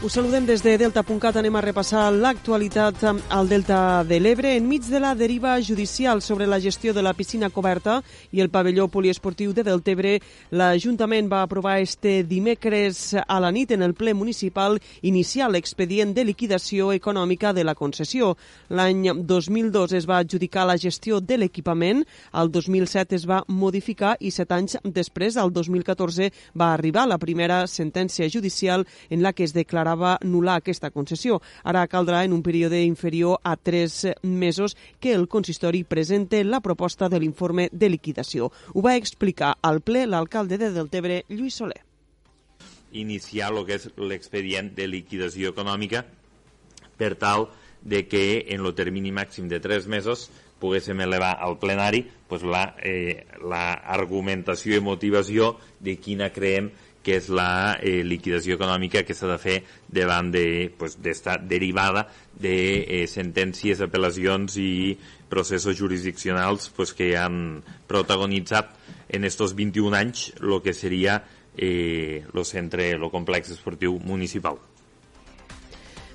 Us saludem des de Delta.cat. Anem a repassar l'actualitat al Delta de l'Ebre enmig de la deriva judicial sobre la gestió de la piscina coberta i el pavelló poliesportiu de Deltebre. L'Ajuntament va aprovar este dimecres a la nit en el ple municipal iniciar l'expedient de liquidació econòmica de la concessió. L'any 2002 es va adjudicar la gestió de l'equipament, el 2007 es va modificar i set anys després, al 2014, va arribar la primera sentència judicial en la que es declara declarava nular aquesta concessió. Ara caldrà, en un període inferior a tres mesos, que el consistori presente la proposta de l'informe de liquidació. Ho va explicar al ple l'alcalde de Deltebre, Lluís Soler. Iniciar el que és l'expedient de liquidació econòmica per tal de que en el termini màxim de tres mesos poguéssim elevar al plenari pues, la, eh, la argumentació i motivació de quina creem que és la eh, liquidació econòmica que s'ha de fer davant de, pues, derivada de eh, sentències, apel·lacions i processos jurisdiccionals pues, que han protagonitzat en estos 21 anys el que seria eh, centre, el complex esportiu municipal.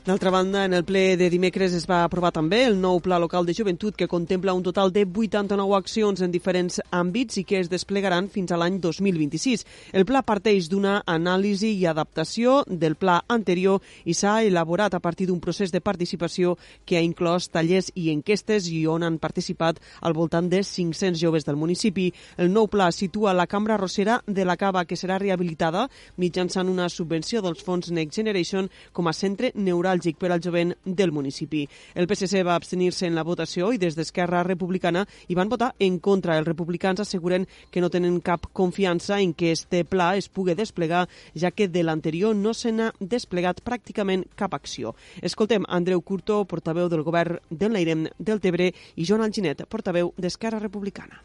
D'altra banda, en el ple de dimecres es va aprovar també el nou Pla Local de Joventut que contempla un total de 89 accions en diferents àmbits i que es desplegaran fins a l'any 2026. El pla parteix d'una anàlisi i adaptació del pla anterior i s'ha elaborat a partir d'un procés de participació que ha inclòs tallers i enquestes i on han participat al voltant de 500 joves del municipi. El nou pla situa la cambra rossera de la Cava que serà rehabilitada mitjançant una subvenció dels fons Next Generation com a centre neuràlgic neuràlgic per al jovent del municipi. El PSC va abstenir-se en la votació i des d'Esquerra Republicana hi van votar en contra. Els republicans asseguren que no tenen cap confiança en que este pla es pugui desplegar, ja que de l'anterior no se n'ha desplegat pràcticament cap acció. Escoltem Andreu Curto, portaveu del govern del Leirem del Tebre, i Joan Alginet, portaveu d'Esquerra Republicana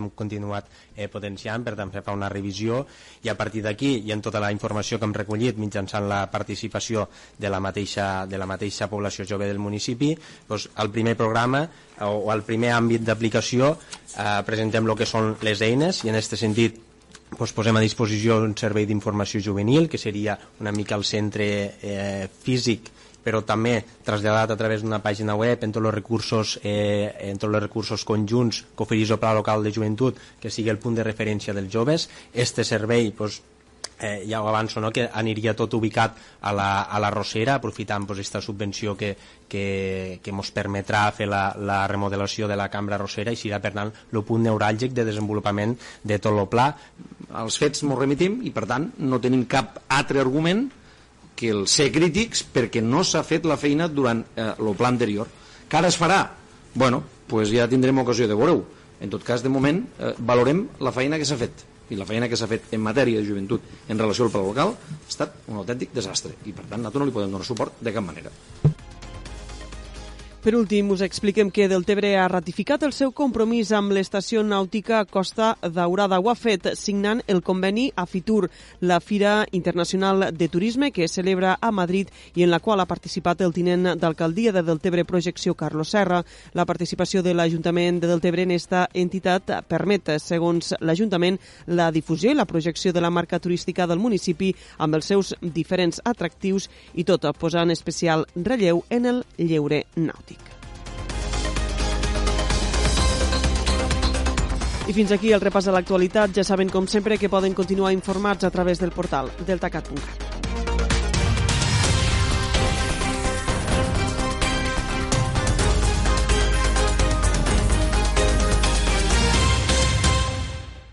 hem continuat eh, potenciant, per tant, fa una revisió i a partir d'aquí i en tota la informació que hem recollit mitjançant la participació de la mateixa, de la mateixa població jove del municipi, doncs, el primer programa o, o el primer àmbit d'aplicació eh, presentem el que són les eines i en aquest sentit doncs posem a disposició un servei d'informació juvenil que seria una mica el centre eh, físic però també traslladat a través d'una pàgina web en tots els recursos, eh, en tots els recursos conjunts que ofereix el Pla Local de Joventut, que sigui el punt de referència dels joves. Este servei pues, eh, ja ho avanço, no? que aniria tot ubicat a la, a la Rosera, aprofitant aquesta pues, subvenció que, que, que ens permetrà fer la, la remodelació de la cambra Rosera i serà, per tant, el punt neuràlgic de desenvolupament de tot el pla. Els fets ens remitim i, per tant, no tenim cap altre argument que el ser crítics perquè no s'ha fet la feina durant eh, el pla anterior. Que ara es farà? Bueno, pues ja tindrem ocasió de veure-ho. En tot cas, de moment, eh, valorem la feina que s'ha fet i la feina que s'ha fet en matèria de joventut en relació al pla local ha estat un autèntic desastre i per tant nosaltres no li podem donar suport de cap manera. Per últim, us expliquem que Deltebre ha ratificat el seu compromís amb l'estació nàutica Costa Daurada. Ho ha fet signant el conveni a Fitur, la Fira Internacional de Turisme que es celebra a Madrid i en la qual ha participat el tinent d'alcaldia de Deltebre Projecció Carlos Serra. La participació de l'Ajuntament de Deltebre en esta entitat permet, segons l'Ajuntament, la difusió i la projecció de la marca turística del municipi amb els seus diferents atractius i tot posant especial relleu en el lleure nàutic. I fins aquí el repàs de l'actualitat. Ja saben, com sempre, que poden continuar informats a través del portal deltacat.cat.